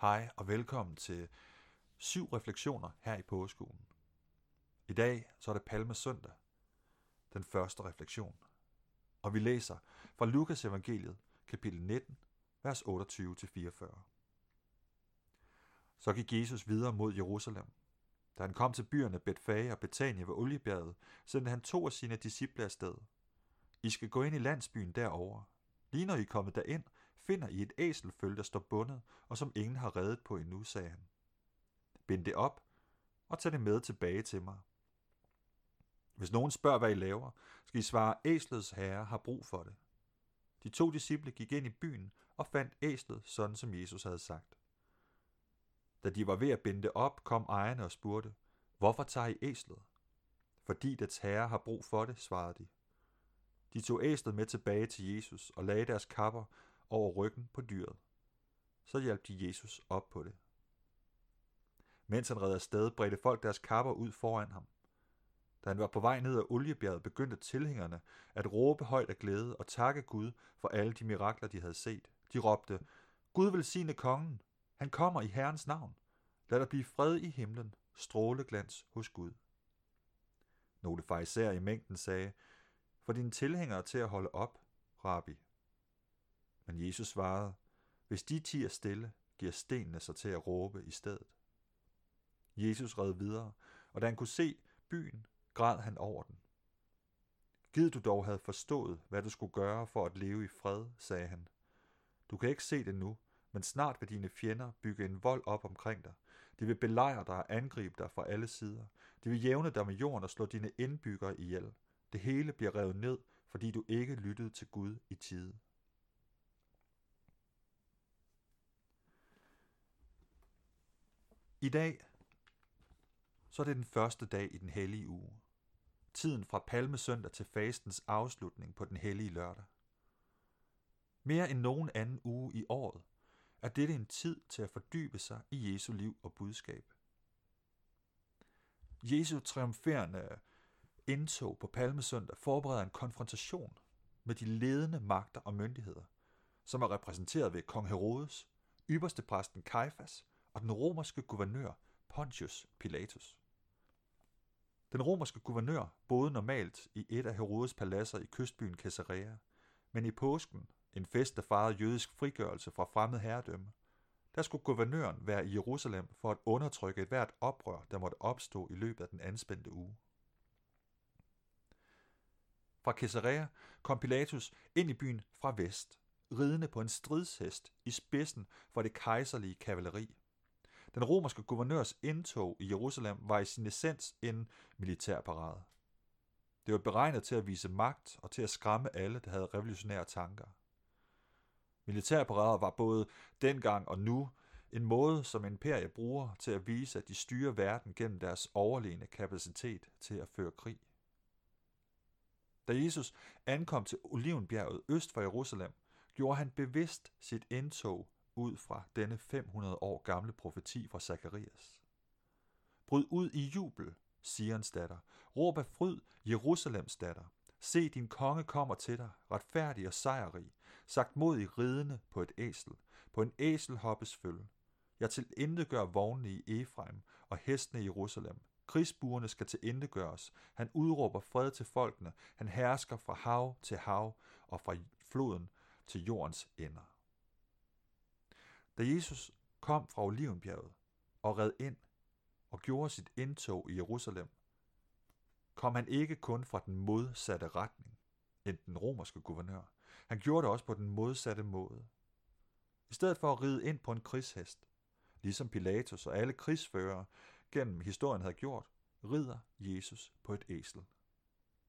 Hej og velkommen til syv refleksioner her i påskolen. I dag så er det Palme Søndag, den første refleksion. Og vi læser fra Lukas evangeliet, kapitel 19, vers 28-44. Så gik Jesus videre mod Jerusalem. Da han kom til byerne Betfage og Betania ved Oliebjerget, sendte han to af sine disciple afsted. I skal gå ind i landsbyen derovre. Lige når I er kommet derind, finder I et æselføl, der står bundet, og som ingen har reddet på endnu, sagde han. Bind det op, og tag det med tilbage til mig. Hvis nogen spørger, hvad I laver, skal I svare, æslets herre har brug for det. De to disciple gik ind i byen og fandt æslet, sådan som Jesus havde sagt. Da de var ved at binde det op, kom ejerne og spurgte, hvorfor tager I æslet? Fordi dets herre har brug for det, svarede de. De tog æslet med tilbage til Jesus og lagde deres kapper over ryggen på dyret. Så hjalp de Jesus op på det. Mens han red afsted, bredte folk deres kapper ud foran ham. Da han var på vej ned ad oliebjerget, begyndte tilhængerne at råbe højt af glæde og takke Gud for alle de mirakler, de havde set. De råbte, Gud velsigne kongen. Han kommer i Herrens navn. Lad der blive fred i himlen, stråleglans hos Gud. Nogle fejser i mængden sagde, for dine tilhængere til at holde op, rabbi. Men Jesus svarede, hvis de tiger stille, giver stenene sig til at råbe i stedet. Jesus red videre, og da han kunne se byen, græd han over den. Gid du dog havde forstået, hvad du skulle gøre for at leve i fred, sagde han. Du kan ikke se det nu, men snart vil dine fjender bygge en vold op omkring dig. De vil belejre dig og angribe dig fra alle sider. De vil jævne dig med jorden og slå dine indbyggere ihjel. Det hele bliver revet ned, fordi du ikke lyttede til Gud i tide. I dag så er det den første dag i den hellige uge. Tiden fra palmesøndag til fastens afslutning på den hellige lørdag. Mere end nogen anden uge i året er dette en tid til at fordybe sig i Jesu liv og budskab. Jesu triumferende indtog på palmesøndag forbereder en konfrontation med de ledende magter og myndigheder, som er repræsenteret ved kong Herodes, ypperste præsten Kajfas og den romerske guvernør Pontius Pilatus. Den romerske guvernør boede normalt i et af Herodes paladser i kystbyen Caesarea, men i påsken, en fest, der fejrede jødisk frigørelse fra fremmed herredømme, der skulle guvernøren være i Jerusalem for at undertrykke et hvert oprør, der måtte opstå i løbet af den anspændte uge. Fra Caesarea kom Pilatus ind i byen fra vest, ridende på en stridshest i spidsen for det kejserlige kavaleri. Den romerske guvernørs indtog i Jerusalem var i sin essens en militær parade. Det var beregnet til at vise magt og til at skræmme alle, der havde revolutionære tanker. Militærparader var både dengang og nu en måde, som imperie bruger til at vise, at de styrer verden gennem deres overlegne kapacitet til at føre krig. Da Jesus ankom til Olivenbjerget øst for Jerusalem, gjorde han bevidst sit indtog ud fra denne 500 år gamle profeti fra Zakarias. Bryd ud i jubel, Sions datter. Råb af fryd, Jerusalems datter. Se, din konge kommer til dig, retfærdig og sejrrig, sagt mod i ridende på et æsel, på en æselhoppes følge. Jeg til intet gør vognene i Efraim og hestene i Jerusalem. Krigsbuerne skal til intet gøres. Han udråber fred til folkene. Han hersker fra hav til hav og fra floden til jordens ender. Da Jesus kom fra Olivenbjerget og red ind og gjorde sit indtog i Jerusalem, kom han ikke kun fra den modsatte retning end den romerske guvernør. Han gjorde det også på den modsatte måde. I stedet for at ride ind på en krigshest, ligesom Pilatus og alle krigsførere gennem historien havde gjort, rider Jesus på et æsel.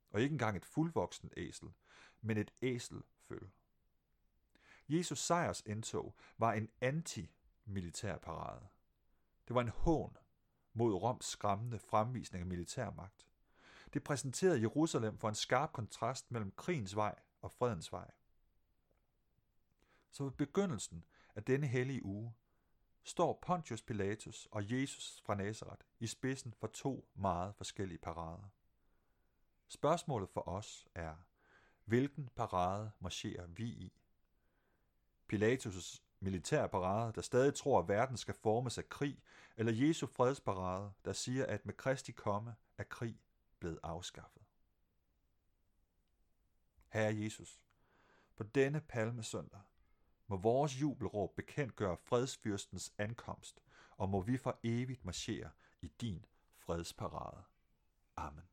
Og ikke engang et fuldvoksen æsel, men et æselføl. Jesus sejrs indtog var en anti-militær parade. Det var en hån mod Roms skræmmende fremvisning af militærmagt. Det præsenterede Jerusalem for en skarp kontrast mellem krigens vej og fredens vej. Så ved begyndelsen af denne hellige uge står Pontius Pilatus og Jesus fra Nazareth i spidsen for to meget forskellige parader. Spørgsmålet for os er, hvilken parade marcherer vi i? Pilatus' militærparade, der stadig tror, at verden skal formes af krig, eller Jesu fredsparade, der siger, at med Kristi komme er krig blevet afskaffet. Herre Jesus, på denne palmesøndag må vores jubelråb bekendtgøre fredsfyrstens ankomst, og må vi for evigt marchere i din fredsparade. Amen.